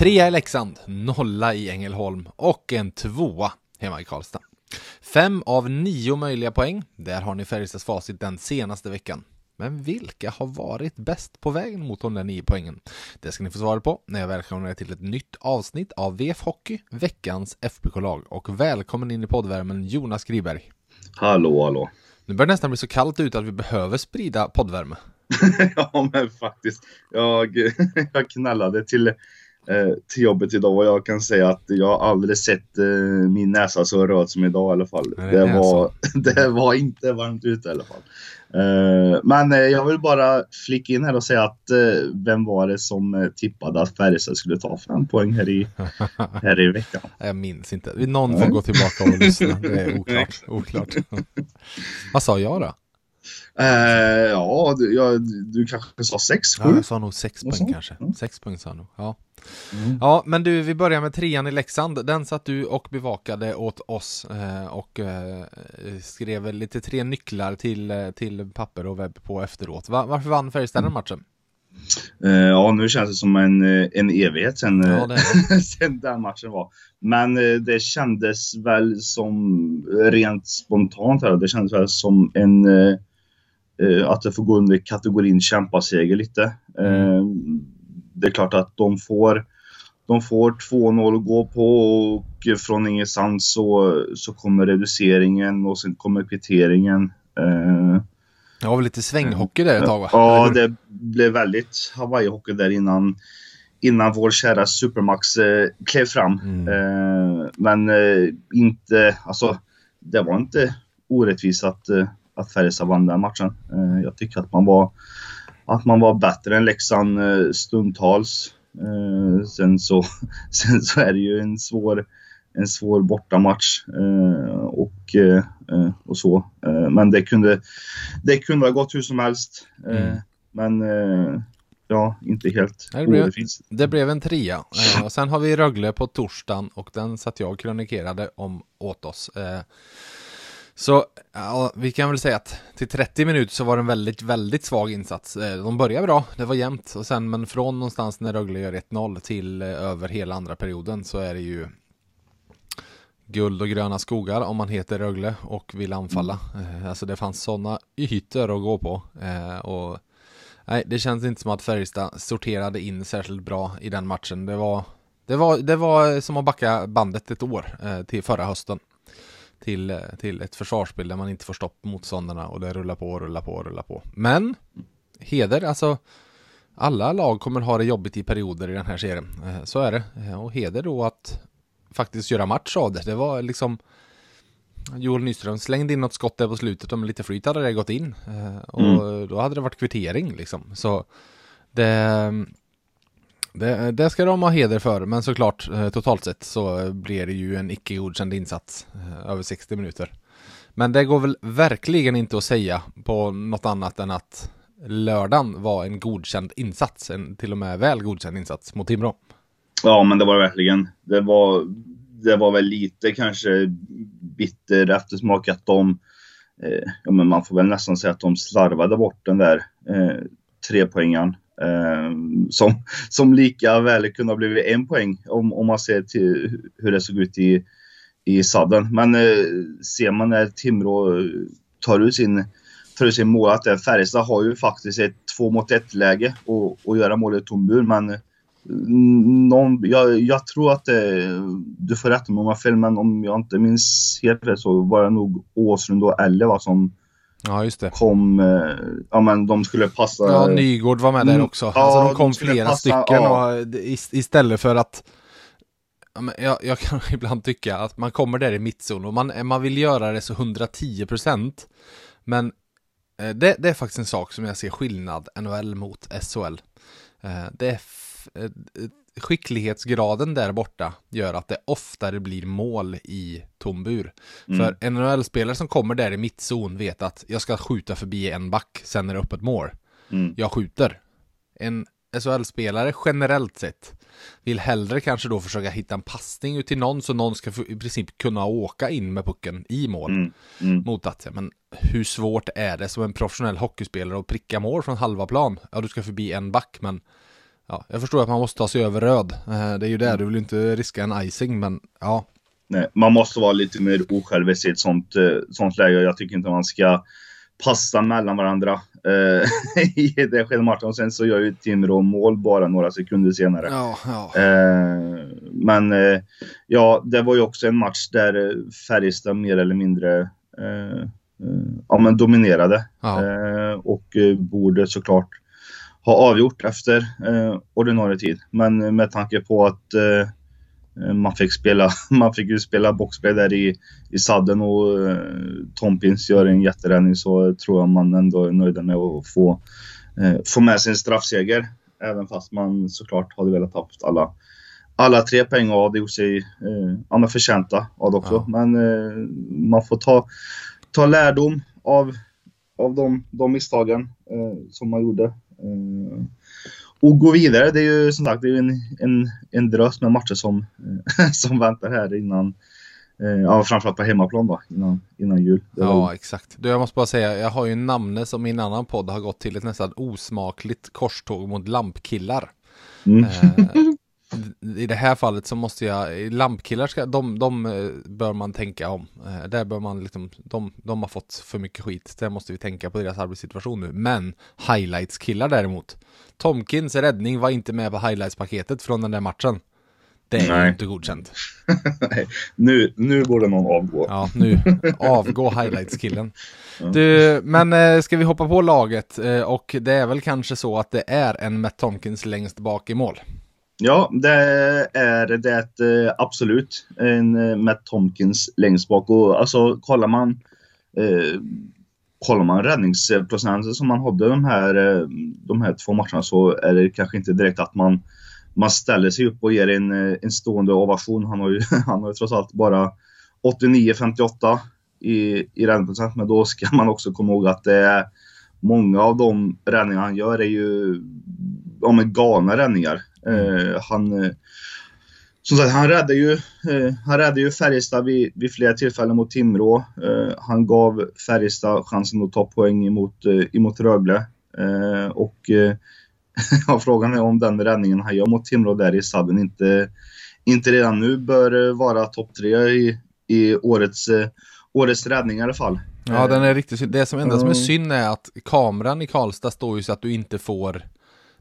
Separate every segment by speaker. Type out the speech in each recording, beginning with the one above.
Speaker 1: Trea i Leksand, nolla i Ängelholm och en tvåa hemma i Karlstad. Fem av nio möjliga poäng, där har ni Färjestads facit den senaste veckan. Men vilka har varit bäst på vägen mot de där nio poängen? Det ska ni få svara på när jag välkomnar er till ett nytt avsnitt av VF Hockey, veckans FBK-lag. Och välkommen in i poddvärmen Jonas Griberg.
Speaker 2: Hallå, hallå.
Speaker 1: Nu börjar det nästan bli så kallt ute att vi behöver sprida poddvärme.
Speaker 2: ja, men faktiskt. Jag, jag knallade till till jobbet idag och jag kan säga att jag har aldrig sett eh, min näsa så röd som idag i alla fall. Det, det var, det var inte varmt ute i alla fall. Eh, men jag vill bara flika in här och säga att vem var det som tippade att Färjestad skulle ta fem poäng här i, här i veckan?
Speaker 1: Jag minns inte. Någon får gå tillbaka och lyssna. Det är oklart. oklart. Vad sa jag då?
Speaker 2: Uh, ja, du, jag, du kanske sa sex, sju?
Speaker 1: Ja, jag sa nog sex poäng kanske. Mm. Sex poäng sa jag nog. Ja. Mm. ja, men du, vi börjar med trean i Leksand. Den satt du och bevakade åt oss eh, och eh, skrev lite tre nycklar till, eh, till papper och webb på efteråt. Va, varför vann Färjestad den matchen?
Speaker 2: Uh, ja, nu känns det som en, en evighet sen, ja, sen den matchen var. Men det kändes väl som rent spontant här, det kändes väl som en att det får gå under kategorin kämpaseger lite. Mm det är klart att de får de får 2-0 att gå på och från ingenstans så, så kommer reduceringen och sen kommer kvitteringen. Eh,
Speaker 1: det var väl lite svänghockey där ett tag va?
Speaker 2: Ja, det blev väldigt Hawaii-hockey där innan, innan vår kära Supermax eh, klev fram. Mm. Eh, men eh, inte, alltså det var inte orättvist att, eh, att Färjestad vann den matchen. Eh, jag tycker att man var att man var bättre än Leksand eh, stundtals. Eh, sen, så, sen så är det ju en svår, en svår bortamatch eh, och, och så. Men det kunde, det kunde ha gått hur som helst. Mm. Men ja, inte helt
Speaker 1: det blev, det blev en trea. och sen har vi Rögle på torsdagen och den satt jag och kronikerade om åt oss. Så ja, vi kan väl säga att till 30 minuter så var det en väldigt, väldigt svag insats. Eh, de började bra, det var jämnt och sen men från någonstans när Rögle gör 1-0 till eh, över hela andra perioden så är det ju guld och gröna skogar om man heter Rögle och vill anfalla. Eh, alltså det fanns sådana ytor att gå på och nej, det känns inte som att Färjestad sorterade in särskilt bra i den matchen. Det var, det var, det var som att backa bandet ett år till förra hösten till, till ett försvarsspel där man inte får stopp motståndarna och det rullar på och rullar på och rullar på. Men heder, alltså alla lag kommer ha det jobbigt i perioder i den här serien. Eh, så är det. Eh, och heder då att faktiskt göra match av det. Det var liksom Joel Nyström slängde in något skott där på slutet och med lite flyt hade det gått in. Eh, och mm. då hade det varit kvittering liksom. Så det, det, det, ska de ha heder för, men såklart eh, totalt sett så blir det ju en icke godkänd insats eh, över 60 minuter. Men det går väl verkligen inte att säga på något annat än att lördagen var en godkänd insats, en till och med väl godkänd insats mot Timrå.
Speaker 2: Ja, men det var det verkligen. Det var, det var väl lite kanske bitter eftersmak att de, eh, ja men man får väl nästan säga att de slarvade bort den där eh, trepoängaren Ehm, som, som lika väl kunde ha blivit en poäng om, om man ser till hur det såg ut i, i sadden. Men eh, ser man när Timrå eh, tar ut sin, tar ut sin mål att eh, Färjestad har ju faktiskt ett två mot ett läge och, och göra målet tom bur, men eh, någon, jag, jag, tror att det, du får rätta mig om jag har fel, men om jag inte minns helt rätt så var det nog Åslund och Elle som
Speaker 1: Ja, just det.
Speaker 2: Kom, eh, ja men de skulle passa.
Speaker 1: Ja, Nygård var med där mm. också. Ja, alltså de kom de flera passa, stycken ja. och istället för att jag, jag, kan ibland tycka att man kommer där i mittzon och man, man vill göra det så 110% Men eh, det, det, är faktiskt en sak som jag ser skillnad NHL mot SHL. Eh, det är skicklighetsgraden där borta gör att det oftare blir mål i tom bur.
Speaker 2: Mm.
Speaker 1: För NHL-spelare som kommer där i mittzon vet att jag ska skjuta förbi en back, sen är det öppet mål.
Speaker 2: Mm.
Speaker 1: Jag skjuter. En SHL-spelare generellt sett vill hellre kanske då försöka hitta en passning ut till någon så någon ska i princip kunna åka in med pucken i mål.
Speaker 2: Mm. Mm.
Speaker 1: Mot att, men hur svårt är det som en professionell hockeyspelare att pricka mål från halva plan? Ja, du ska förbi en back, men ja, jag förstår att man måste ta sig över röd. Eh, Det är ju det, du vill ju inte riska en icing, men ja,
Speaker 2: Nej, man måste vara lite mer osjälvisk i ett sånt, eh, sånt läge. Jag tycker inte man ska passa mellan varandra eh, i det skedet. Och sen så gör ju Timrå mål bara några sekunder senare.
Speaker 1: ja, ja.
Speaker 2: Men ja, det var ju också en match där Färjestad mer eller mindre ja, men dominerade.
Speaker 1: ja.
Speaker 2: Och borde såklart ha avgjort efter eh, ordinarie tid. Men eh, med tanke på att eh, man fick spela, man fick ju spela boxplay där i, i sadden och eh, Tompins gör en jätteräddning så tror jag man ändå är nöjda med att få, eh, få med sin straffseger. Även fast man såklart hade velat ha alla, alla tre poäng och hade gjort sig eh, förtjänta av det också.
Speaker 1: Ja.
Speaker 2: Men eh, man får ta, ta lärdom av, av de, de misstagen eh, som man gjorde. Eh, och gå vidare. Det är ju som sagt det är en, en, en drös med matcher som, som väntar här innan, eh, ja, framförallt på hemmaplan då, innan, innan jul. Det var-
Speaker 1: Ja, exakt. Du, jag måste bara säga, jag har ju namnet som i en annan podd har gått till ett nästan osmakligt korståg mot lampkillar.
Speaker 2: Mm.
Speaker 1: Eh, I det här fallet så måste jag, lampkillar ska, de, de eh, bör man tänka om. Eh, Där bör man liksom, de, de har fått för mycket skit. Där måste vi tänka på deras arbetssituation nu. Men highlights-killar däremot. Tomkins räddning var inte med på highlights-paketet från den där matchen. Det är
Speaker 2: Nej.
Speaker 1: inte godkänt.
Speaker 2: Nej, nu, nu borde någon avgå.
Speaker 1: Ja, nu avgå highlights-killen. Du, men eh, ska vi hoppa på laget? Eh, och det är väl kanske så att det är en Matt Tomkins längst bak i mål.
Speaker 2: Ja, det är det eh, absolut. En eh, Matt Tomkins längst bak. Och alltså kollar man eh, kollar man räddningsprocenten som man hade de här, eh, de här två matcherna så är det kanske inte direkt att man, man ställer sig upp och ger en, en stående ovation. Han har ju, han har ju trots allt bara 89-58 i, i räddningsprocent. Men då ska man också komma ihåg att det är många av de räddningar han gör är ju ja, galna räddningar. Eh, han, eh, som sagt, han räddade ju, eh, han räddade ju Färjestad vid, vid flera tillfällen mot Timrå. Eh, han gav Färjestad chansen att ta poäng emot, eh, emot Rögle. Eh, och eh, frågan är om den räddningen han gör mot Timrå där i sadden inte, inte redan nu bör vara topp tre i, i årets, årets räddning i alla fall.
Speaker 1: Ja, den är riktigt synd. Det som enda som är
Speaker 2: Mm.
Speaker 1: synd är att kameran i Karlstad står ju så att du inte får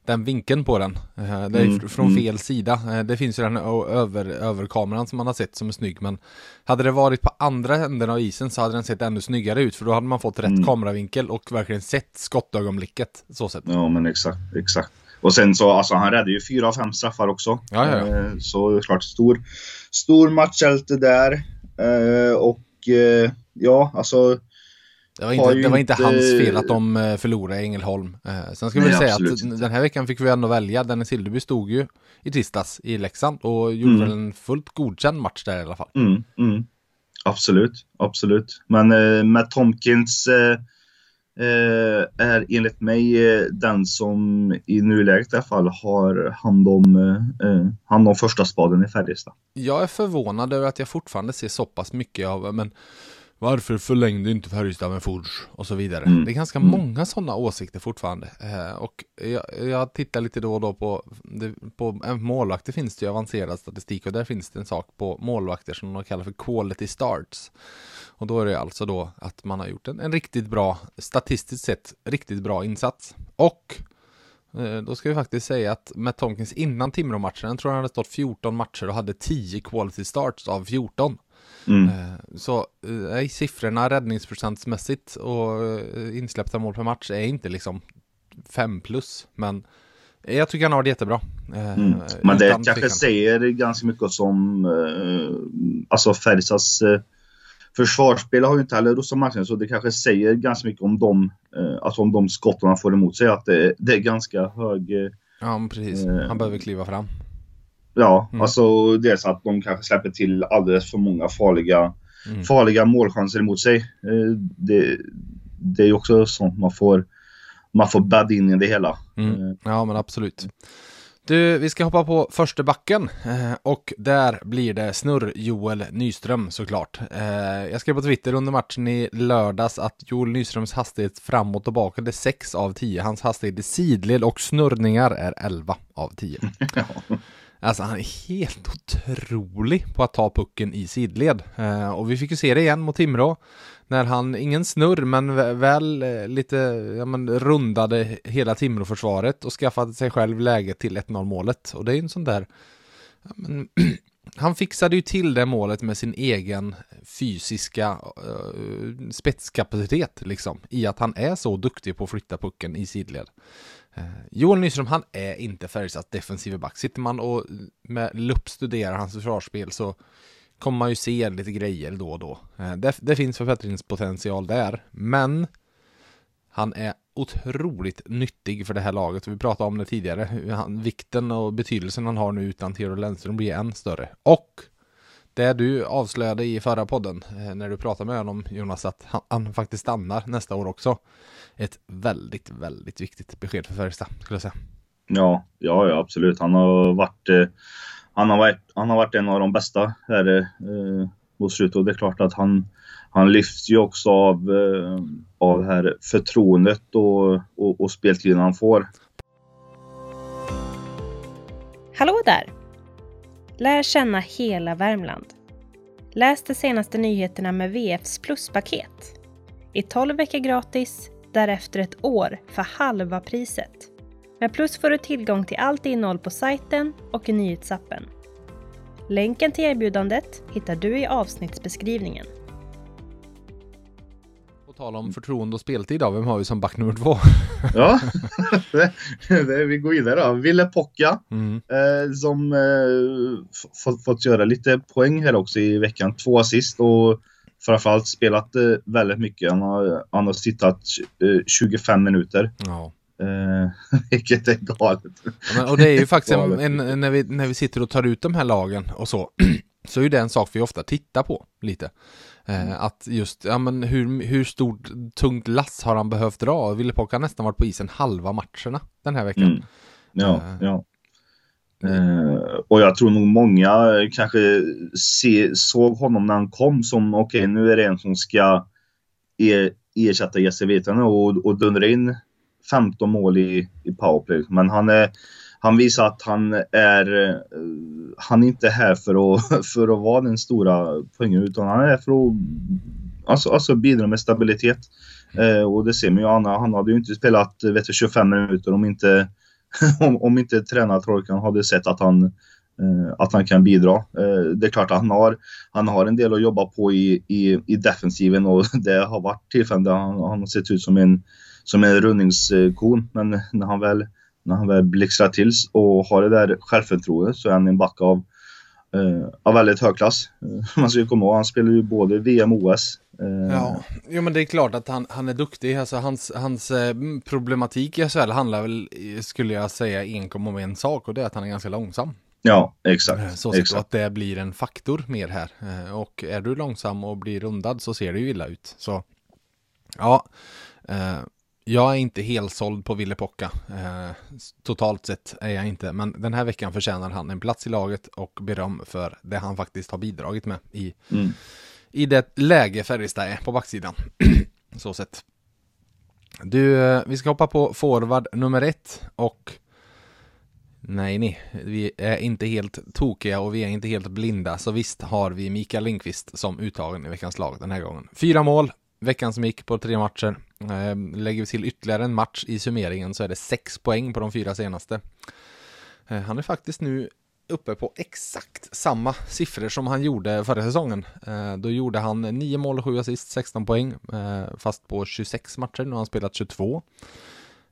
Speaker 1: den vinkeln på den. Eh, Det är
Speaker 2: Mm,
Speaker 1: fr- från
Speaker 2: mm.
Speaker 1: fel sida. Eh, Det finns ju den över, överkameran som man har sett som är snygg, men hade det varit på andra änden av isen så hade den sett ännu snyggare ut, för då hade man fått rätt
Speaker 2: Mm.
Speaker 1: kameravinkel och verkligen sett skottögonblicket. Så sett.
Speaker 2: Ja, men exakt, exakt. Och sen så, alltså han räddade ju fyra av fem straffar också.
Speaker 1: Ja, ja, ja.
Speaker 2: Eh, Så klart, stor, stor matchhjälte där. Och ja, alltså.
Speaker 1: Det var, inte, det var inte hans fel att de eh, förlorade i Ängelholm. Eh, Sen ska vi säga att
Speaker 2: inte.
Speaker 1: den här veckan fick vi ändå välja. Dennis Hildeby stod ju i tisdags i Leksand och gjorde
Speaker 2: Mm.
Speaker 1: en fullt godkänd match där i alla fall.
Speaker 2: Mm, mm. Absolut, absolut. Men eh, Matt Tomkins eh, eh, är enligt mig eh, den som i nuläget i alla fall har hand om, eh, hand om första spaden i Färjestad.
Speaker 1: Jag är förvånad över att jag fortfarande ser så pass mycket av, men varför förlängde inte Färjestad med Forge och så vidare.
Speaker 2: Mm.
Speaker 1: Det är ganska
Speaker 2: Mm.
Speaker 1: många sådana åsikter fortfarande. Eh, och jag, jag tittar lite då och då på, det, på eh, målvakter finns det ju avancerad statistik och där finns det en sak på målvakter som de kallar för quality starts. Och då är det alltså då att man har gjort en, en riktigt bra, statistiskt sett, riktigt bra insats. Och eh, då ska vi faktiskt säga att Matt Tomkins innan Timrå-matchen, tror han hade stått 14 matcher och hade 10 quality starts av 14.
Speaker 2: Mm.
Speaker 1: Eh, Så eh, i siffrorna räddningsprocentsmässigt och eh, insläppta mål per match är inte liksom 5 plus. Men jag tycker han har det jättebra.
Speaker 2: Mm. Men det kanske
Speaker 1: tvekan.
Speaker 2: säger ganska mycket som alltså Färjestads försvarsspel har ju inte heller rostat marknaden så det kanske säger ganska mycket om de, alltså om de skotten han får emot sig att det, det är ganska hög,
Speaker 1: Ja, precis. Han behöver kliva fram.
Speaker 2: Ja, mm. alltså dels att de kanske släpper till alldeles för många farliga, mm. farliga målchanser emot sig. Eh, det, det är ju också sånt man får, man får bädda in i det hela.
Speaker 1: Mm. Ja, men absolut. Du, vi ska hoppa på första backen eh, och där blir det snurr Joel Nyström såklart. Eh, jag skrev på Twitter under matchen i lördags att Joel Nyströms hastighet framåt och tillbaka är 6 av 10. Hans hastighet i sidled och snurrningar är 11 av 10. Alltså han är helt otrolig på att ta pucken i sidled. Eh, och vi fick ju se det igen mot Timrå. När han, ingen snurr, men väl eh, lite, ja men rundade hela Timrå-försvaret och skaffade sig själv läge till 1-0 målet. Och det är ju en sån där, ja, men, han fixade ju till det målet med sin egen fysiska eh, spetskapacitet liksom. I att han är så duktig på att flytta pucken i sidled. Eh, Joel Nyström, han är inte Färjestads defensiva back. Sitter man och med lupp studerar hans försvarsspel så kommer man ju se lite grejer då och då. Eh, det, det finns förbättringspotential där, men han är otroligt nyttig för det här laget. Vi pratade om det tidigare. Han, vikten och betydelsen han har nu utan Theodor Lennström blir än större. Och det du avslöjade i förra podden eh, när du pratade med honom Jonas att han, han, faktiskt stannar nästa år också. Ett väldigt, väldigt viktigt besked för Färjestad skulle jag säga.
Speaker 2: Ja, ja, ja absolut. Han har varit eh, han har varit, han har varit en av de bästa här eh, mot slutet och det är klart att han, han lyfts ju också av, eh, av här förtroendet och, och, och speltiden han får.
Speaker 3: Hallå där! Lär känna hela Värmland. Läs de senaste nyheterna med VFs pluspaket. I 12 veckor gratis, därefter ett år för halva priset. Med Plus får du tillgång till allt innehåll på sajten och i nyhetsappen. Länken till erbjudandet hittar du i avsnittsbeskrivningen.
Speaker 1: På tal om förtroende och speltid då, vem har vi som back nummer två?
Speaker 2: ja, det, det, vi går vidare då. Ville Pocka mm. eh, som eh, fått, fått göra lite poäng här också i veckan. Två assist och framförallt spelat eh, väldigt mycket. Han har, han har sittat 25 minuter. Ja. Eh, vilket är galet. Ja,
Speaker 1: men, och det är ju faktiskt en, en, när, vi, när vi sitter och tar ut de här lagen och så, så är det en sak vi ofta tittar på lite. Eh, mm. att just, ja men hur, hur stort tungt lass har han behövt dra? Ville Pock har nästan varit på isen halva matcherna den här veckan. Mm.
Speaker 2: Ja, eh. ja. Eh, och jag tror nog många kanske se, såg honom när han kom som okej, okay, nu är det en som ska er, ersätta Jesse Virtanen och, och dundra in 15 mål i, i powerplay. Men han, är, han visar att han är, han är inte här för att, för att vara den stora poängen utan han är för att alltså, alltså bidra med stabilitet. Eh, och det ser man ju, han, han hade ju inte spelat vet du, 25 minuter om inte, om, om inte tränartrojkan hade sett att han, eh, att han kan bidra. Eh, det är klart att han har, han har en del att jobba på i, i, i defensiven och det har varit tillfällen där han, han har sett ut som en som en rundningskon. Men när han väl, när han väl blixtrar till och har det där självförtroendet så är han en back av, eh, av väldigt hög klass. Eh, man ska komma ihåg, han spelar ju både VM och OS.
Speaker 1: Eh. Ja, jo, men det är klart att han, han är duktig. Alltså, hans, hans eh, problematik i SHL handlar väl, skulle jag säga, enkom om en sak och det är att han är ganska långsam.
Speaker 2: Ja, exakt. Eh,
Speaker 1: så exakt. att det blir en faktor mer här. Och är du långsam och blir rundad så ser det ju illa ut. Så ja, jag är inte helt såld på Ville Pocka. Eh, totalt sett är jag inte, men den här veckan förtjänar han en plats i laget och beröm för det han faktiskt har bidragit med i, mm. i det läge Färjestad är på backsidan. Så sett. Du, eh, vi ska hoppa på forward nummer ett och Nej, nej, vi är inte helt tokiga och vi är inte helt blinda, så visst har vi Mikael Lindqvist som uttagen i veckans lag den här gången. Fyra mål, veckan som gick på tre matcher. Ehm, lägger vi till ytterligare en match i summeringen så är det sex poäng på de fyra senaste. Eh, han är faktiskt nu uppe på exakt samma siffror som han gjorde förra säsongen. Eh, då gjorde han 9 mål och 7 assist, 16 poäng, eh, fast på 26 matcher. Nu har han spelat 22.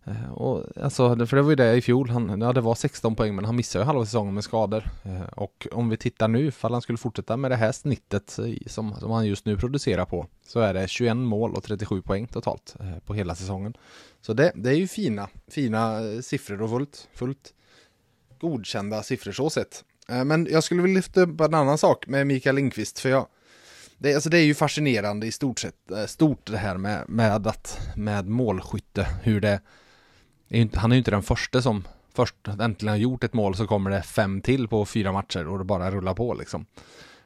Speaker 1: Eh, och, alltså, för det var ju det i fjol, han, ja, det var 16 poäng men han missade ju halva säsongen med skador. Eh, och om vi tittar nu, ifall han skulle fortsätta med det här snittet eh, som, som han just nu producerar på, så är det 21 mål och 37 poäng totalt på hela säsongen. Så det, det är ju fina, fina siffror och fullt, fullt godkända siffror så sett. Men jag skulle vilja lyfta upp en annan sak med Mikael Lindqvist, för jag det, alltså det är ju fascinerande i stort sett, stort det här med, med, att, med målskytte, hur det han är ju inte den första som först äntligen har gjort ett mål så kommer det fem till på fyra matcher och det bara rullar på liksom.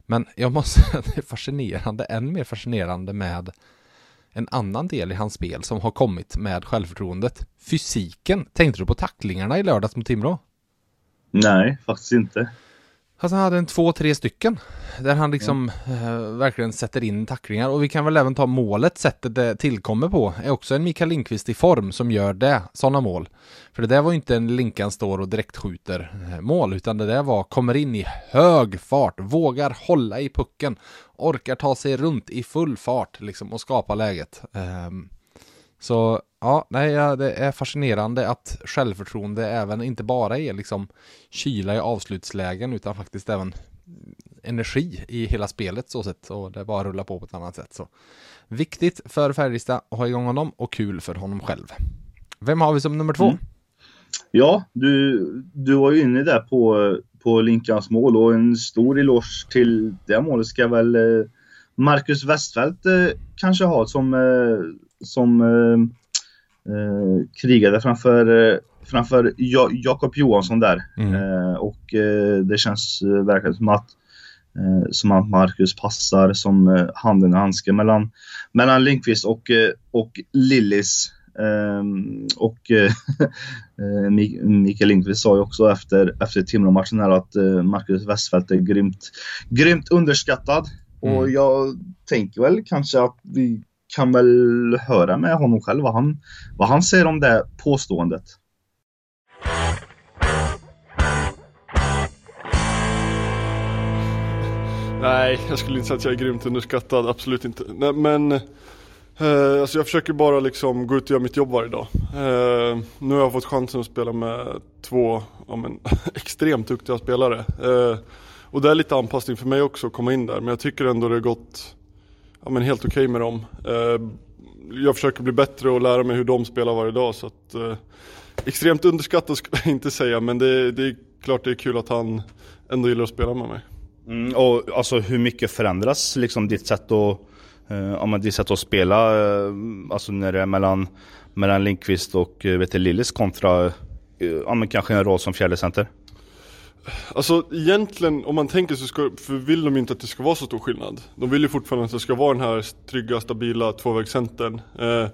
Speaker 1: Men jag måste säga att det är fascinerande, än mer fascinerande med en annan del i hans spel som har kommit med självförtroendet. Fysiken. Tänkte du på tacklingarna i lördags mot Timrå?
Speaker 2: Nej, faktiskt inte.
Speaker 1: Alltså han hade en två, tre stycken. Där han liksom eh, verkligen sätter in tacklingar. Och vi kan väl även ta målet, sättet det tillkommer på, är också en Mikael Lindqvist i form som gör det, sådana mål. För det där var ju inte en Linkan står och direkt skjuter eh, mål, utan det där var, kommer in i hög fart, vågar hålla i pucken, orkar ta sig runt i full fart liksom och skapa läget. Ehm, så ja, nej, ja, det är fascinerande att självförtroende även inte bara är liksom kyla i avslutslägen utan faktiskt även energi i hela spelet så sett och det bara rullar på på ett annat sätt. Så viktigt för Färjestad att ha igång honom och kul för honom själv. Vem har vi som nummer två?
Speaker 2: Mm. Ja, du, du var ju inne där på, på Linkans mål och en stor eloge till det målet ska väl eh, Marcus Westfeldt eh, kanske ha som, eh, som eh, krigade framför, eh, framför ja, Jakob Johansson där.
Speaker 1: Mm.
Speaker 2: Eh, och eh, det känns eh, verkligen som att eh, som att Marcus passar som handen i handsken mellan, mellan Lindqvist och, och Lillis. Ehm, och Mi- Mikael Lindqvist sa ju också efter, efter Timrå-matchen här att Marcus Westfeldt är grymt, grymt underskattad. Och
Speaker 1: Mm.
Speaker 2: jag tänker väl kanske att vi kan väl höra med honom själv vad han, vad han säger om det påståendet.
Speaker 4: Nej, jag skulle inte säga att jag är grymt underskattad, absolut inte. Nej, men eh, alltså jag försöker bara liksom gå ut och göra mitt jobb varje dag. Eh, nu har jag fått chansen att spela med två ja, men, extremt duktiga spelare. Eh, och det är lite anpassning för mig också att komma in där, men jag tycker ändå det har gått ja, men helt okej med dem. Eh, jag försöker bli bättre och lära mig hur de spelar varje dag. Så att, eh, extremt underskattad skulle jag inte säga, men det, det är klart det är kul att han ändå gillar att spela med mig.
Speaker 2: Mm, och alltså hur mycket förändras liksom ditt sätt att, eh, ja, men ditt sätt att spela, eh, alltså när det är mellan, mellan Lindqvist och eh, vet du, Lillis kontra, eh, ja men kanske en roll som fjärdecenter?
Speaker 4: Alltså egentligen om man tänker så ska, för vill de inte att det ska vara så stor skillnad. De vill ju fortfarande att det ska vara den här trygga, stabila tvåvägscentern. Eh,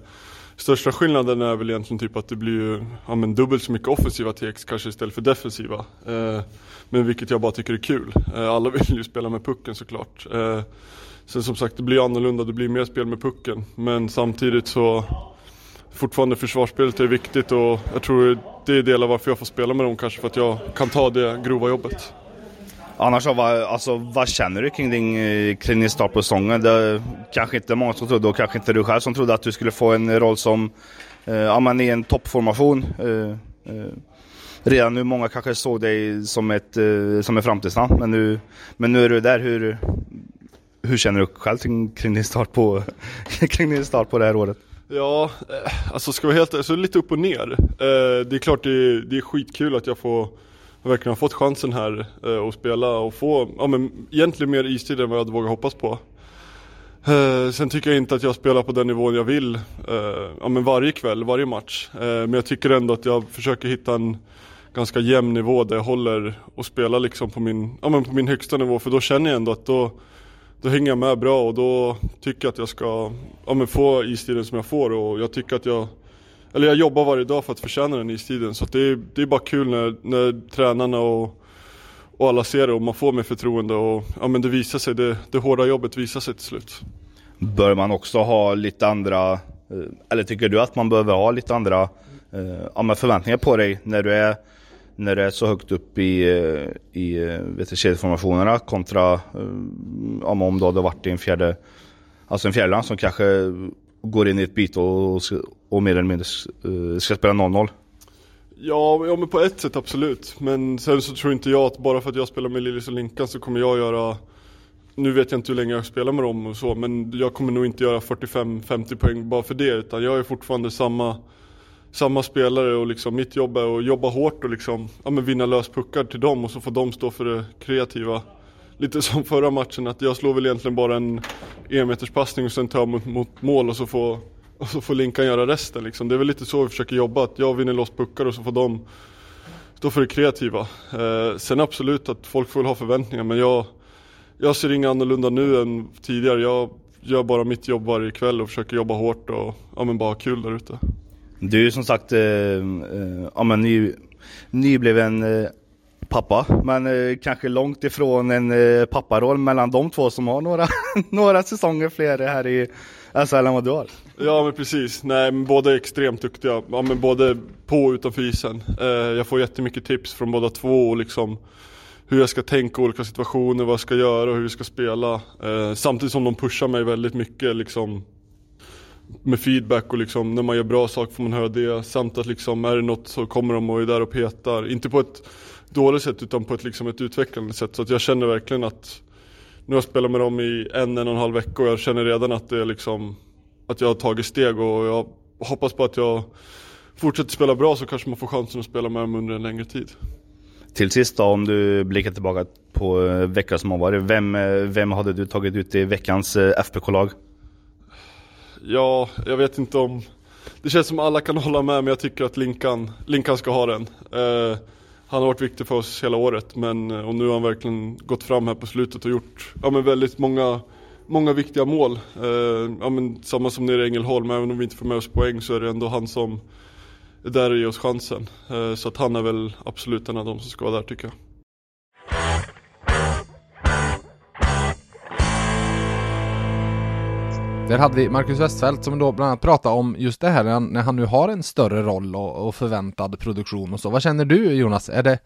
Speaker 4: största skillnaden är väl egentligen typ att det blir ju, ja, men dubbelt så mycket offensiva TX kanske istället för defensiva. Eh, men vilket jag bara tycker är kul. Eh, alla vill ju spela med pucken såklart. Eh, sen som sagt det blir annorlunda, det blir mer spel med pucken. Men samtidigt så fortfarande försvarsspelet är viktigt och jag tror det är del av varför jag får spela med dem kanske för att jag kan ta det grova jobbet.
Speaker 2: Annars så, vad, alltså, vad känner du kring din, eh, kring din start på säsongen? Det kanske inte många som trodde och kanske inte du själv som trodde att du skulle få en roll som, eh, ja men i en toppformation. Eh, eh, redan nu, många kanske såg dig som ett, eh, som ett framtidsnamn, men nu, men nu är du där. Hur, hur känner du själv kring, kring, din start på, kring din start på det här året?
Speaker 4: Ja, eh, alltså ska vara helt så är lite upp och ner. Eh, det är klart det är, det är skitkul att jag får verkligen har fått chansen här eh, att spela och få, ja men egentligen mer istid än vad jag hade vågat hoppas på. Eh, Sen tycker jag inte att jag spelar på den nivån jag vill, eh, ja men varje kväll, varje match. Eh, Men jag tycker ändå att jag försöker hitta en ganska jämn nivå där jag håller och spelar liksom på min, ja men på min högsta nivå för då känner jag ändå att då då hänger jag med bra och då tycker jag att jag ska ja, men få istiden som jag får och jag tycker att jag Eller jag jobbar varje dag för att förtjäna den istiden så att det, är, det är bara kul när, när tränarna och, och alla ser det och man får mer förtroende och ja men det visar sig, det, det hårda jobbet visar sig till slut.
Speaker 2: Bör man också ha lite andra, eh, eller tycker du att man behöver ha lite andra eh, förväntningar på dig när du är, när du är så högt upp i, eh, i eh, vet du, kedjeformationerna kontra eh, om, om du hade varit i en fjärde, alltså en fjärdeland som kanske går in i ett byte och, och mer eller mindre ska spela 0-0?
Speaker 4: Ja, ja men på ett sätt absolut. Men sen så tror inte jag att bara för att jag spelar med Lillis och Linkan så kommer jag göra Nu vet jag inte hur länge jag spelar med dem och så men jag kommer nog inte göra 45-50 poäng bara för det utan jag är fortfarande samma samma spelare och liksom mitt jobb är att jobba hårt och liksom, ja men vinna lös puckar till dem och så får de stå för det kreativa. Lite som förra matchen att jag slår väl egentligen bara en enmeterspassning och sen tar jag mot, mot mål och så får, och så får Linkan göra resten liksom. Det är väl lite så vi försöker jobba, att jag vinner loss puckar och så får de stå för det kreativa. Eh, sen absolut att folk får väl ha förväntningar men jag, jag ser inga annorlunda nu än tidigare. Jag gör bara mitt jobb varje kväll och försöker jobba hårt och ja, men bara ha kul där ute.
Speaker 2: Du är som sagt eh, eh, ja, men ny, nybliven eh, pappa, men eh, kanske långt ifrån en eh, papparoll mellan de två som har några, några säsonger fler här i SHL än vad du har.
Speaker 4: Ja men precis, nej men båda är extremt duktiga, ja, men både på och utanför isen. Eh, jag får jättemycket tips från båda två och liksom hur jag ska tänka i olika situationer, vad jag ska göra och hur vi ska spela. Eh, samtidigt som de pushar mig väldigt mycket liksom med feedback och liksom när man gör bra saker får man höra det. Samt att liksom är det något så kommer de och är där och petar. Inte på ett dåligt sätt utan på ett, liksom ett utvecklande sätt. Så att jag känner verkligen att nu har jag spelat med dem i en, en och en halv vecka och jag känner redan att det är liksom att jag har tagit steg och jag hoppas på att jag fortsätter spela bra så kanske man får chansen att spela med dem under en längre tid.
Speaker 2: Till sist då, om du blickar tillbaka på eh, veckan som har varit. Vem, eh, vem hade du tagit ut i veckans eh, FBK-lag?
Speaker 4: Ja, jag vet inte om Det känns som alla kan hålla med men jag tycker att Linkan, Linkan ska ha den. Eh, han har varit viktig för oss hela året men, eh, och nu har han verkligen gått fram här på slutet och gjort ja, men väldigt många, många viktiga mål. Eh, ja, men samma som nere i Ängelholm, även om vi inte får med oss poäng så är det ändå han som är där och ger oss chansen. Eh, så att han är väl absolut en av de som ska vara där tycker jag.
Speaker 1: Där hade vi Marcus Westfeldt som då bland annat pratade om just det här när han nu har en större roll och, och, förväntad produktion och så. Vad känner du Jonas? Är det,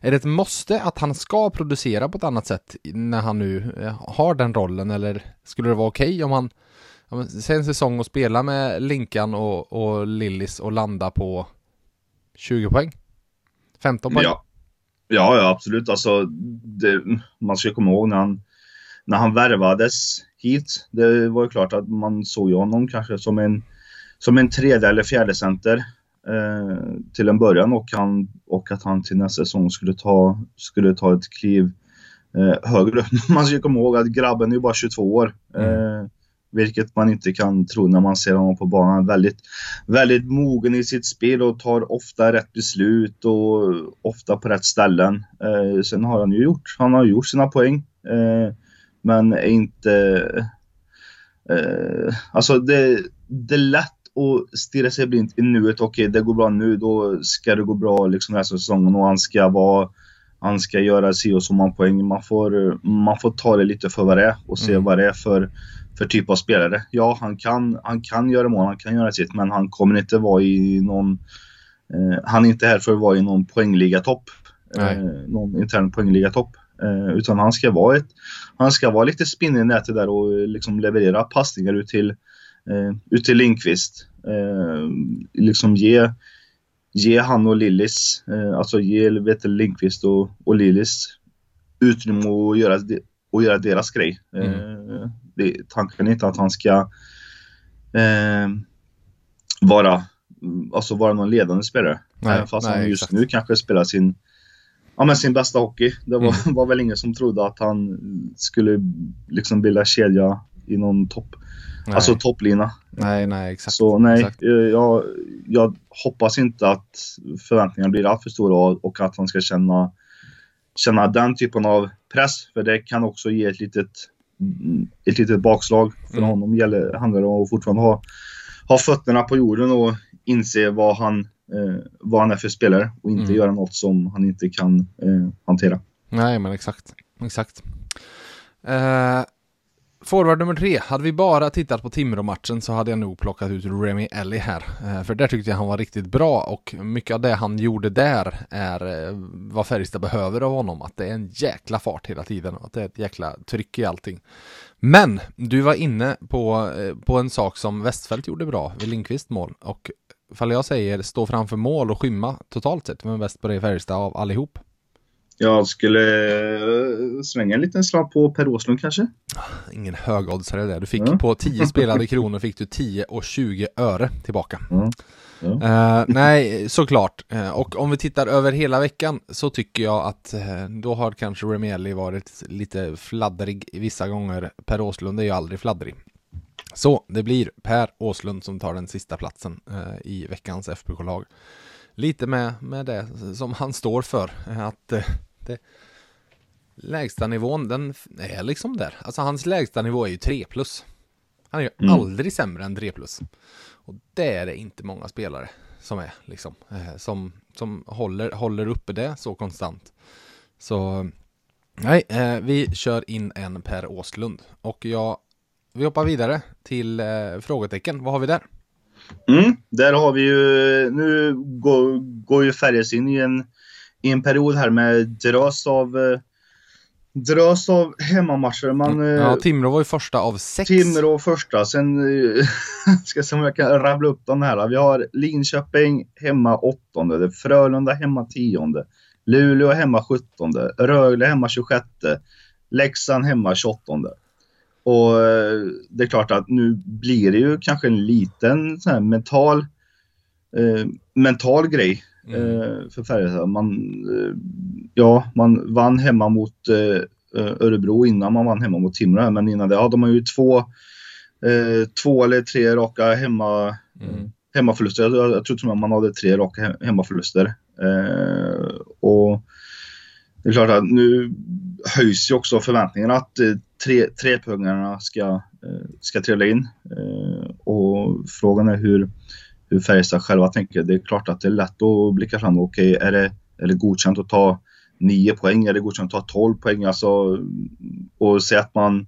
Speaker 1: är det ett måste att han ska producera på ett annat sätt när han nu eh, har den rollen eller skulle det vara okej okay om han ja, säg en säsong och spela med Linkan och, och Lillis och landa på 20 poäng? 15 poäng?
Speaker 2: Ja, ja, ja absolut. Alltså, det, man ska komma ihåg när han, när han värvades hit. Det var ju klart att man såg ju honom kanske som en, som en tredje eller fjärde center eh, till en början och, han, och att han till nästa säsong skulle ta, skulle ta ett kliv eh, högre. Man ska komma ihåg att grabben är ju bara 22 år. Mm. Eh, vilket man inte kan tro när man ser honom på banan. Väldigt, väldigt mogen i sitt spel och tar ofta rätt beslut och ofta på rätt ställen. Eh, sen har han ju gjort, han har gjort sina poäng. Eh, men är inte... Eh, alltså det, det är lätt att stirra sig blint i nuet. Okej, okay, det går bra nu, då ska det gå bra liksom resten av säsongen och han ska vara han ska göra si och så många poäng. Man får, man får ta det lite för vad det är och se mm. vad det är för, för typ av spelare. Ja, han kan, han kan göra mål, han kan göra sitt, men han kommer inte vara i någon... Eh, han är inte här för att vara i någon poängliga topp. Eh, någon intern poängliga topp. Eh, utan han ska vara ett, han ska vara lite spinn i nätet där och liksom leverera passningar ut till, eh, ut till Lindqvist. Eh, liksom ge, ge han och Lillis, eh, alltså ge vet, Lindqvist och, och Lillis utrymme att göra, att göra deras grej. Mm. Eh, det, tanken är inte att han ska eh, vara, alltså vara någon ledande spelare. Nej, fast nej, han just exakt. nu kanske spelar sin ja, men sin bästa hockey. Det var, mm. var väl ingen som trodde att han skulle liksom bilda kedja i någon topp. Nej. Alltså topplina.
Speaker 1: Nej, nej, exakt.
Speaker 2: Så nej,
Speaker 1: exakt.
Speaker 2: Jag, jag hoppas inte att förväntningarna blir alltför stora och att han ska känna, känna den typen av press. För det kan också ge ett litet, ett litet bakslag. För mm. honom gäller, handlar det om att fortfarande ha, ha fötterna på jorden och inse vad han eh, vad han är för spelare och inte mm. göra något som han inte kan eh, hantera.
Speaker 1: Nej, men exakt. Exakt. Eh, forward nummer tre. Hade vi bara tittat på Timrå-matchen så hade jag nog plockat ut Remy Ellie här. Eh, för där tyckte jag han var riktigt bra och mycket av det han gjorde där är eh, vad Färjestad behöver av honom. Att det är en jäkla fart hela tiden och att det är ett jäkla tryck i allting. Men du var inne på, eh, på en sak som Westfält gjorde bra vid Lindqvist mål och ifall jag säger stå framför mål och skymma totalt sett, vem är bäst på det i Färjestad av allihop?
Speaker 2: Jag skulle eh, svänga en liten slag på Per Åslund kanske.
Speaker 1: Ingen högoddsare där. Du fick mm. på 10 spelade kronor fick du 10 och 20 öre tillbaka. Mm. Uh, nej, såklart. Uh, och om vi tittar över hela veckan så tycker jag att uh, då har kanske Remielli varit lite fladdrig vissa gånger. Per Åslund är ju aldrig fladdrig. Så det blir Per Åslund som tar den sista platsen i veckans FBK-lag. Lite med, med det som han står för. Att det, lägsta nivån den är liksom där. Alltså hans lägsta nivå är ju 3 plus. Han är ju mm. aldrig sämre än 3 plus. Och det är det inte många spelare som är liksom. Eh, som, som håller, håller uppe det så konstant. Så nej, eh, vi kör in en Per Åslund. Och jag, vi hoppar vidare till eh, frågetecken. Vad har vi där?
Speaker 2: Mm, där har vi ju, nu går, går ju Färjestad in i en, i en period här med drös av eh, drös av hemmamatcher. Man,
Speaker 1: ja, eh, Timrå var ju första av sex.
Speaker 2: Timrå första. Sen eh, ska se om jag kan rabbla upp de här. Vi har Linköping hemma åttonde, Frölunda hemma tionde, Luleå hemma sjuttonde, Rögle hemma 26, Leksand hemma 28. Och eh, det är klart att nu blir det ju kanske en liten sån mental, eh, mental grej mm. eh, för Färjestad. Man, eh, ja, man vann hemma mot eh, Örebro innan man vann hemma mot Timrå. Men innan det hade man ju två, eh, två eller tre raka hemma, mm. hemmaförluster. Jag, jag tror till och man hade tre raka hemmaförluster. och det är klart att nu höjs ju också förväntningarna att tre, trepoängarna ska, ska trilla in. och frågan är hur, hur Färjestad själva tänker. Det är klart att det är lätt att blicka fram. Okej, okay, är, det, är det godkänt att ta 9 poäng? Är det godkänt att ta 12 poäng? Alltså, och säga att man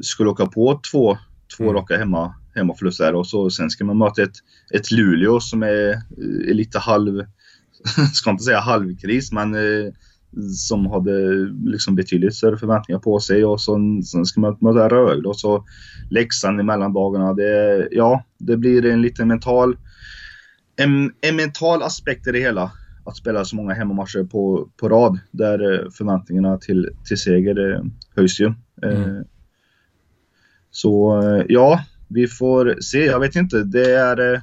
Speaker 2: skulle åka på två, två mm. raka hemma, hemmaförluster och så, sen ska man möta ett, ett Luleå som är, är lite halv, ska inte säga halvkris, men eh, som hade liksom betydligt större förväntningar på sig och så, sen ska man möta Rögle och så Leksand i mellandagarna. Det, ja, det blir en liten mental, en, en mental aspekt i det hela. Att spela så många hemmamatcher på, på rad där eh, förväntningarna till, till seger eh, höjs ju. Mm. Eh, så ja, vi får se. Jag vet inte. Det är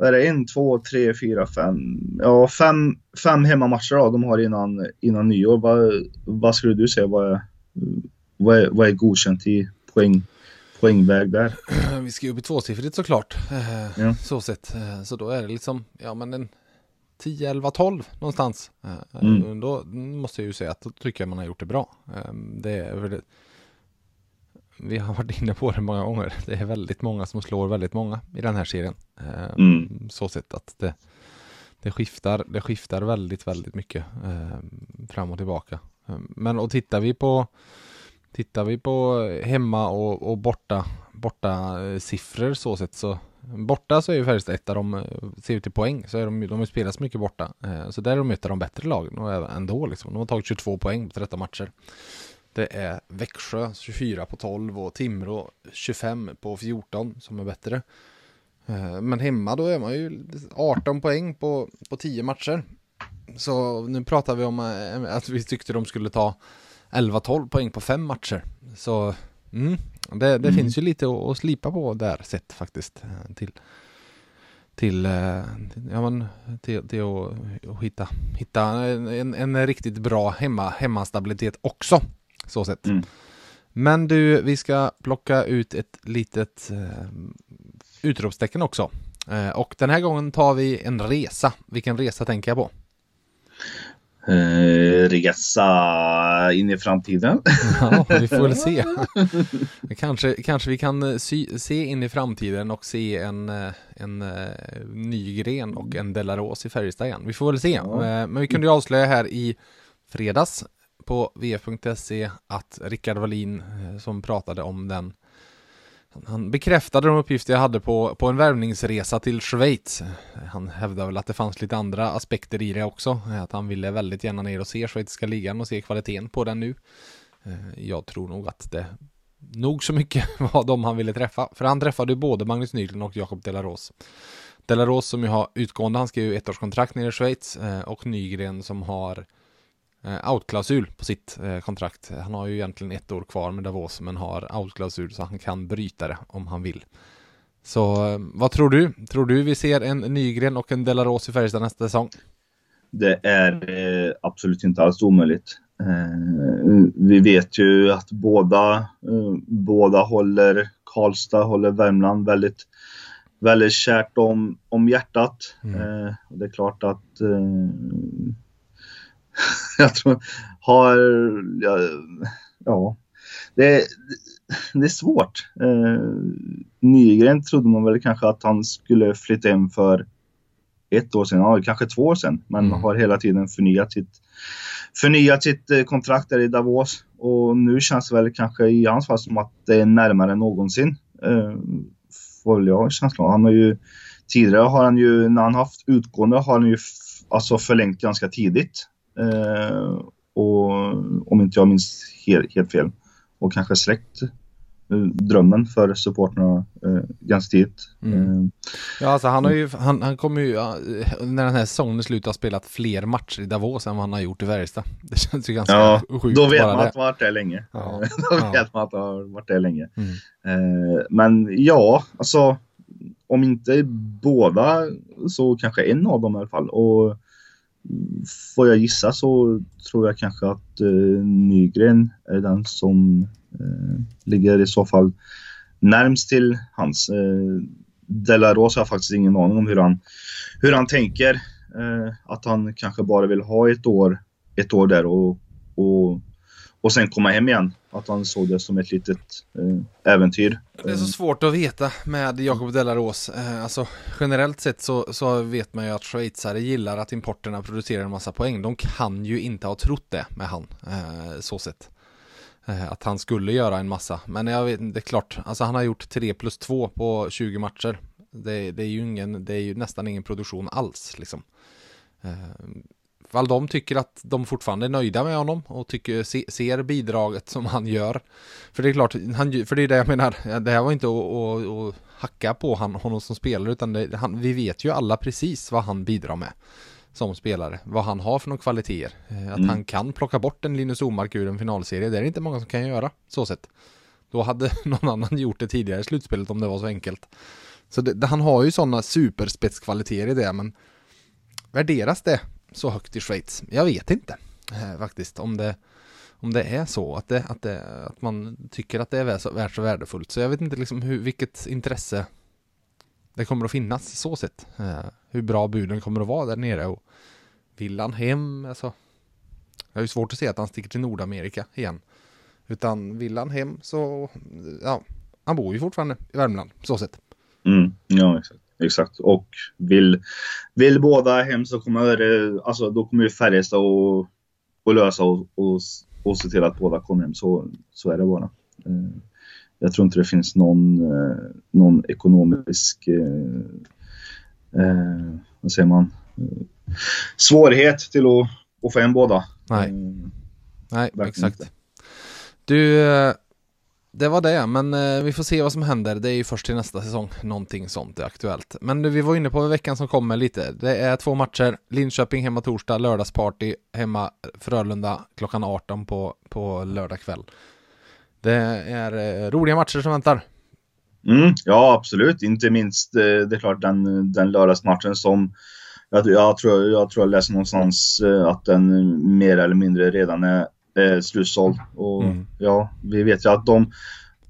Speaker 2: vad är det, en, två, tre, fyra, fem, ja fem, fem hemmamatcher då, de har innan, innan nyår. Vad, vad skulle du säga vad är, vad är, vad är godkänt i poäng, poängväg där?
Speaker 1: Vi ska ju upp i tvåsiffrigt såklart. Eh, ja. Så sett. Eh, så då är det liksom, ja men en 10, 11, 12 någonstans. Eh, mm. Då måste jag ju säga att då tycker jag man har gjort det bra. Det är vi har varit inne på det många gånger. Det är väldigt många som slår väldigt många i den här serien. Eh, mm. Så sett att det, det, skiftar, det skiftar väldigt, väldigt mycket eh, fram och tillbaka. Eh, men och tittar vi på Tittar vi på hemma och, och borta, borta siffror så sett så Borta så är ju Färjestad ett av de, ser ut till poäng, så är de, de har spelat mycket borta. Så där är de ett av de bättre lagen och ändå liksom. De har tagit 22 poäng på 13 matcher. Det är Växjö 24 på 12 och Timrå 25 på 14 som är bättre. Eh, men hemma då är man ju 18 poäng på, på 10 matcher. Så nu pratar vi om eh, att vi tyckte de skulle ta 11-12 poäng på 5 matcher. Så mm, det, det mm. finns ju lite att, att slipa på där sett faktiskt. Eh, till, till, ja, men, till, till att, att hitta, hitta en, en riktigt bra hemma, hemmastabilitet också. Så sett. Mm. Men du, vi ska plocka ut ett litet eh, utropstecken också. Eh, och den här gången tar vi en resa. Vilken resa tänker jag på?
Speaker 2: Eh, resa in i framtiden.
Speaker 1: ja, vi får väl se. kanske, kanske vi kan eh, sy, se in i framtiden och se en, eh, en, en eh, Nygren och en Delaros i Färjestad igen. Vi får väl se. Ja. Men vi kunde ju avslöja här i fredags på vf.se att Rickard Wallin eh, som pratade om den han bekräftade de uppgifter jag hade på, på en värvningsresa till Schweiz. Han hävdade väl att det fanns lite andra aspekter i det också. Att han ville väldigt gärna ner och se schweiziska ligan och se kvaliteten på den nu. Eh, jag tror nog att det nog så mycket var de han ville träffa. För han träffade ju både Magnus Nygren och Jakob Delaros. Delaros som ju har utgående, han skrev ju ettårskontrakt nere i Schweiz eh, och Nygren som har outklausul på sitt eh, kontrakt. Han har ju egentligen ett år kvar med Davos men har outklausul så han kan bryta det om han vill. Så eh, vad tror du? Tror du vi ser en Nygren och en Delaros i Färjestad nästa säsong?
Speaker 2: Det är eh, absolut inte alls omöjligt. Eh, vi vet ju att båda, eh, båda håller Karlstad, håller Värmland väldigt, väldigt kärt om, om hjärtat.
Speaker 1: Mm.
Speaker 2: Eh, det är klart att eh, jag tror, har, ja, ja det, det är svårt. Eh, Nygren trodde man väl kanske att han skulle flytta hem för ett år sedan, ja, kanske två år sedan, men
Speaker 1: Mm.
Speaker 2: har hela tiden förnyat sitt, förnyat sitt eh, kontrakt där i Davos. Och nu känns det väl kanske i hans fall som att det är närmare än någonsin. Eh, får jag känslan. Han har ju tidigare har han ju, när han haft utgående har han ju alltså förlängt ganska tidigt. Eh, och om inte jag minns helt, helt fel. Och kanske släckt eh, drömmen för supportrarna eh, ganska tidigt.
Speaker 1: Mm.
Speaker 2: Eh,
Speaker 1: Ja, alltså han har ju, han, han kommer ju, ja, när den här säsongen är slut, ha spelat fler matcher i Davos än vad han har gjort i Färjestad. Det känns ju ganska
Speaker 2: Ja,
Speaker 1: sjukt
Speaker 2: då vet man
Speaker 1: det.
Speaker 2: att har varit där länge.
Speaker 1: Ja.
Speaker 2: då
Speaker 1: Ja.
Speaker 2: vet man att man har varit där länge.
Speaker 1: Mm.
Speaker 2: Eh, men ja, alltså om inte båda så kanske en av dem i alla fall. Och får jag gissa så tror jag kanske att eh, Nygren är den som eh, ligger i så fall närmst till hans. Eh, Delaros har jag faktiskt ingen aning om hur han, hur han tänker. Eh, att han kanske bara vill ha ett år, ett år där och, och, och sen komma hem igen. Att han såg det som ett litet eh, äventyr.
Speaker 1: Det är så svårt att veta med Jakob Delaros. Eh, alltså, generellt sett så, så vet man ju att schweizare gillar att importerna producerar en massa poäng. De kan ju inte ha trott det med han, eh, så sett. Eh, att han skulle göra en massa. Men jag vet det är klart, alltså han har gjort 3 plus 2 på 20 matcher. Det, det är ju ingen, det är ju nästan ingen produktion alls liksom. Eh, Fall de tycker att de fortfarande är nöjda med honom och tycker, se, ser bidraget som han gör. För det är klart, han, för det är det jag menar, det här var inte att, att, att hacka på han, honom som spelare utan det, han, vi vet ju alla precis vad han bidrar med som spelare, vad han har för några kvaliteter. Eh, Att
Speaker 2: Mm.
Speaker 1: han kan plocka bort en Linus Omark ur en finalserie, det är det inte många som kan göra, så sett. Då hade någon annan gjort det tidigare i slutspelet om det var så enkelt. Så det, han har ju sådana superspetskvaliteter i det, men värderas det så högt i Schweiz? Jag vet inte eh, faktiskt om det, om det är så att, det, att, det, att man tycker att det är värt så, värt så värdefullt. Så jag vet inte liksom hur, vilket intresse det kommer att finnas så sett. Eh, hur bra buden kommer att vara där nere och vill han hem? Alltså, jag har ju svårt att se att han sticker till Nordamerika igen. Utan vill han hem så, ja, han bor ju fortfarande i Värmland, så sett.
Speaker 2: Mm, ja, exakt exakt. Och vill, vill båda hem så kommer det, alltså, då kommer ju Färjestad och, och lösa och, och, och se till att båda kommer hem. Så, så är det bara. Eh, Jag tror inte det finns någon, eh, någon ekonomisk, eh, eh, vad säger man, eh, svårighet till att, att få hem båda.
Speaker 1: Nej.
Speaker 2: Eh,
Speaker 1: Nej,
Speaker 2: Verkligen
Speaker 1: exakt.
Speaker 2: inte.
Speaker 1: Du, eh, det var det, men eh, vi får se vad som händer. Det är ju först till nästa säsong, någonting sånt är aktuellt. Men nu, vi var inne på veckan som kommer lite. Det är två matcher, Linköping hemma torsdag, lördagsparty hemma Frölunda klockan 18 på, på lördag kväll. Det är eh, roliga matcher som väntar.
Speaker 2: Mm, ja, absolut. Inte minst, eh, det är klart, den, den lördagsmatchen som jag, jag, tror, jag tror jag läste någonstans eh, att den mer eller mindre redan är, är slutsåld. Och
Speaker 1: Mm.
Speaker 2: ja, vi vet ju att de,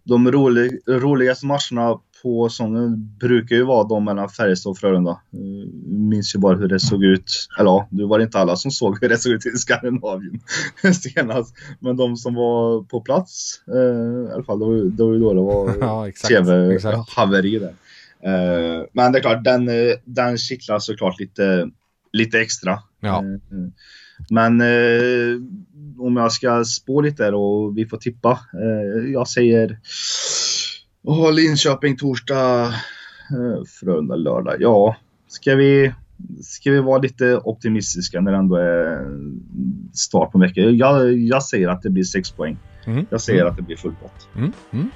Speaker 2: de rolig, roligaste matcherna på säsongen brukar ju vara de mellan Färjestad och Frölunda. Eh, minns ju bara hur det såg ut. Eller ja, det var inte alla som såg hur det såg ut i Skandinavien senast. Men de som var på plats, eh, i alla fall, det var, ju- det var ju då det var
Speaker 1: Ja,
Speaker 2: tv-haveri där. Eh, men det är klart, den, eh, den kittlar såklart lite, lite extra.
Speaker 1: Ja.
Speaker 2: Eh, men eh, om jag ska spå lite och vi får tippa. Eh, jag säger oh, Linköping torsdag, eh, Frölunda lördag. Ja, ska vi, ska vi vara lite optimistiska när det ändå är start på veckan? Jag, jag säger att det blir sex poäng.
Speaker 1: Mm.
Speaker 2: Jag säger att det blir full pott.
Speaker 1: Mm. Mm.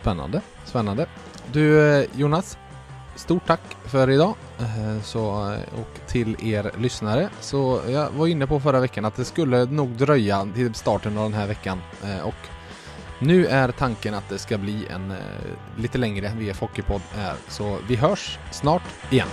Speaker 1: Spännande, spännande. Du eh, Jonas, stort tack för idag. Eh, så, eh, och till er lyssnare. Så jag var inne på förra veckan att det skulle nog dröja till starten av den här veckan. Eh, och Nu är tanken att det ska bli en lite längre VF Hockeypodd här, så vi hörs snart igen.